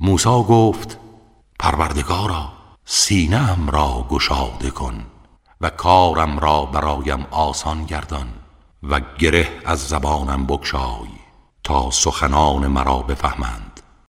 موسی گفت پروردگارا سینه‌ام را گشاده کن و کارم را برایم آسان گردان و گره از زبانم بگشای تا سخنان مرا بفهمند.